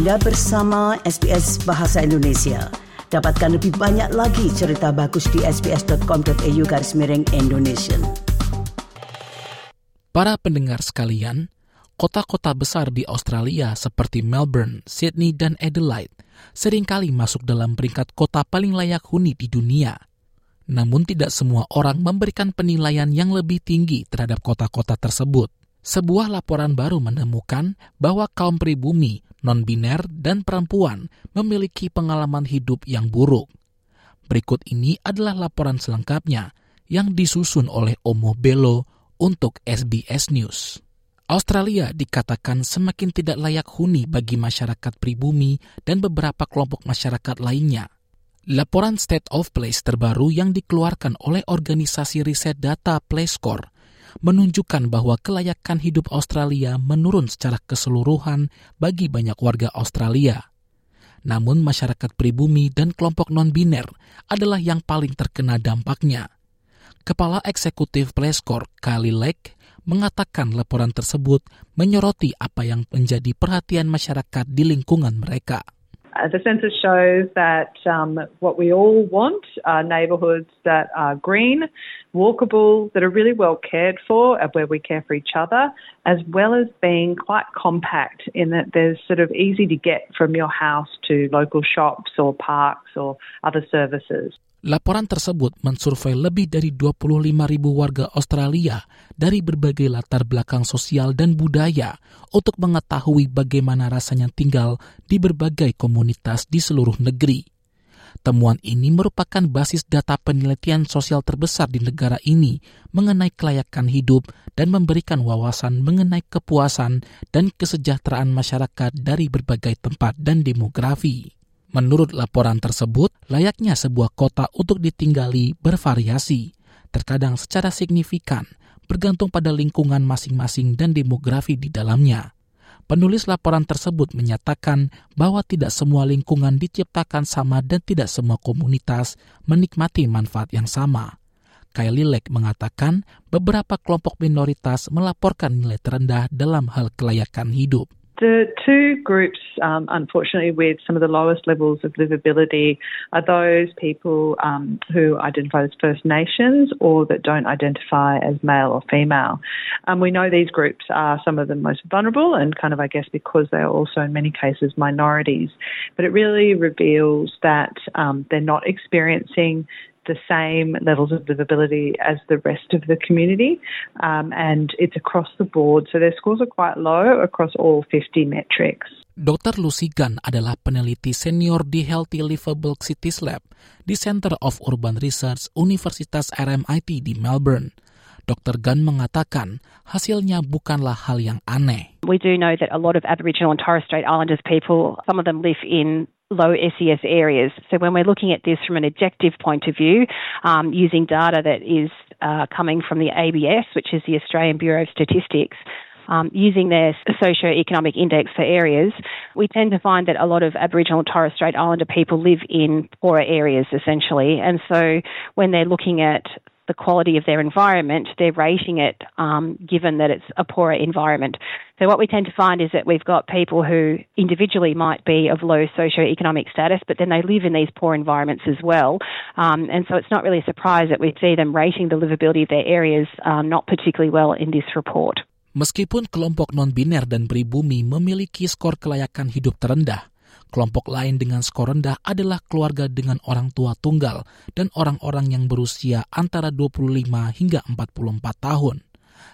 Anda bersama SBS Bahasa Indonesia. Dapatkan lebih banyak lagi cerita bagus di sbs.com.au garis miring Indonesia. Para pendengar sekalian, kota-kota besar di Australia seperti Melbourne, Sydney, dan Adelaide sering kali masuk dalam peringkat kota paling layak huni di dunia. Namun tidak semua orang memberikan penilaian yang lebih tinggi terhadap kota-kota tersebut sebuah laporan baru menemukan bahwa kaum pribumi, non-biner, dan perempuan memiliki pengalaman hidup yang buruk. Berikut ini adalah laporan selengkapnya yang disusun oleh Omo Belo untuk SBS News. Australia dikatakan semakin tidak layak huni bagi masyarakat pribumi dan beberapa kelompok masyarakat lainnya. Laporan State of Place terbaru yang dikeluarkan oleh organisasi riset data PlayScore menunjukkan bahwa kelayakan hidup Australia menurun secara keseluruhan bagi banyak warga Australia. Namun masyarakat pribumi dan kelompok non-biner adalah yang paling terkena dampaknya. Kepala Eksekutif Playscore, Kali Lake, mengatakan laporan tersebut menyoroti apa yang menjadi perhatian masyarakat di lingkungan mereka. Uh, the census shows that um, what we all want are neighbourhoods that are green, walkable, that are really well cared for, where we care for each other, as well as being quite compact in that they're sort of easy to get from your house to local shops or parks or other services. Laporan tersebut mensurvei lebih dari 25 ribu warga Australia dari berbagai latar belakang sosial dan budaya untuk mengetahui bagaimana rasanya tinggal di berbagai komunitas di seluruh negeri. Temuan ini merupakan basis data penelitian sosial terbesar di negara ini mengenai kelayakan hidup dan memberikan wawasan mengenai kepuasan dan kesejahteraan masyarakat dari berbagai tempat dan demografi. Menurut laporan tersebut, layaknya sebuah kota untuk ditinggali bervariasi, terkadang secara signifikan, bergantung pada lingkungan masing-masing dan demografi di dalamnya. Penulis laporan tersebut menyatakan bahwa tidak semua lingkungan diciptakan sama dan tidak semua komunitas menikmati manfaat yang sama. Kylie Lake mengatakan beberapa kelompok minoritas melaporkan nilai terendah dalam hal kelayakan hidup. The two groups, um, unfortunately, with some of the lowest levels of livability are those people um, who identify as First Nations or that don't identify as male or female. Um, we know these groups are some of the most vulnerable and kind of, I guess, because they are also in many cases minorities. But it really reveals that um, they're not experiencing the same levels of livability as the rest of the community, um, and it's across the board. So their scores are quite low across all 50 metrics. Dr. Lucy Gunn adalah peneliti senior di Healthy Livable Cities Lab di Center of Urban Research Universitas RMIT di Melbourne. Dr. Gunn mengatakan hasilnya bukanlah hal yang aneh. We do know that a lot of Aboriginal and Torres Strait Islanders people, some of them live in low SES areas. So when we're looking at this from an objective point of view, um, using data that is uh, coming from the ABS, which is the Australian Bureau of Statistics, um, using their socio-economic index for areas, we tend to find that a lot of Aboriginal and Torres Strait Islander people live in poorer areas, essentially. And so when they're looking at the quality of their environment, they're rating it um, given that it's a poorer environment. So what we tend to find is that we've got people who individually might be of low socio-economic status, but then they live in these poor environments as well. Um, and so it's not really a surprise that we see them rating the livability of their areas um, not particularly well in this report. Meskipun kelompok non-biner dan pribumi memiliki skor kelayakan hidup terendah, Kelompok lain dengan skor rendah adalah keluarga dengan orang tua tunggal dan orang-orang yang berusia antara 25 hingga 44 tahun.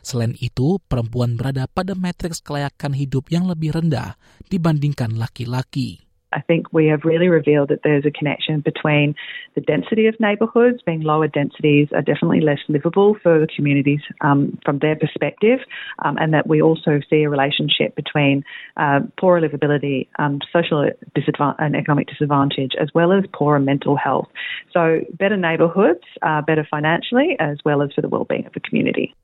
Selain itu, perempuan berada pada matriks kelayakan hidup yang lebih rendah dibandingkan laki-laki. I think we have really revealed that there's a connection between the density of neighbourhoods, being lower densities are definitely less livable for the communities um, from their perspective, um, and that we also see a relationship between uh, poorer livability, um, social disadvantage, and economic disadvantage, as well as poorer mental health. So, better neighbourhoods are better financially as well as for the well-being of the community.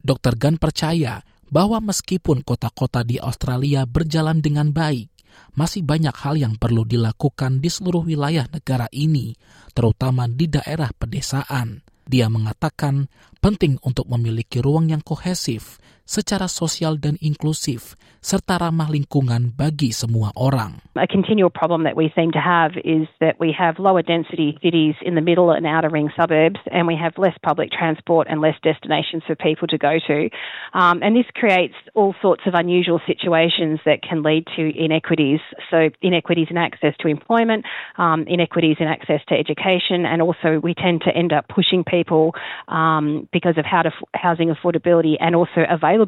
Dr. Gunn percaya bahwa meskipun kota-kota di Australia berjalan dengan baik, masih banyak hal yang perlu dilakukan di seluruh wilayah negara ini, terutama di daerah pedesaan. Dia mengatakan penting untuk memiliki ruang yang kohesif secara sosial dan inklusif, serta ramah lingkungan bagi semua orang. A continual problem that we seem to have is that we have lower density cities in the middle and outer ring suburbs, and we have less public transport and less destinations for people to go to. Um, and this creates all sorts of unusual situations that can lead to inequities. So, inequities in access to employment, um, inequities in access to education, and also we tend to end up pushing people um, because of how to, housing affordability and also availability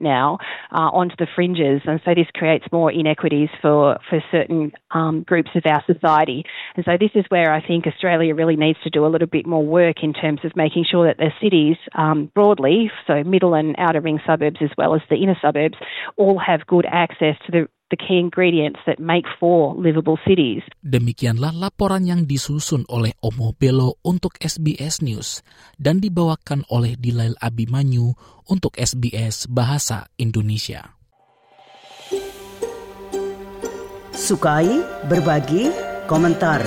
now uh, onto the fringes. And so this creates more inequities for, for certain um, groups of our society. And so this is where I think Australia really needs to do a little bit more work in terms of making sure that the cities um, broadly, so middle and outer ring suburbs as well as the inner suburbs, all have good access to the the key ingredients that make for livable cities. Demikianlah laporan yang disusun oleh Omo Belo untuk SBS News dan dibawakan oleh Dilail Abimanyu untuk SBS Bahasa Indonesia. Sukai, berbagi, komentar.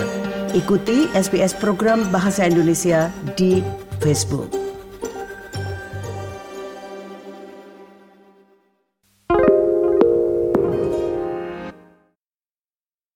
Ikuti SBS program Bahasa Indonesia di Facebook.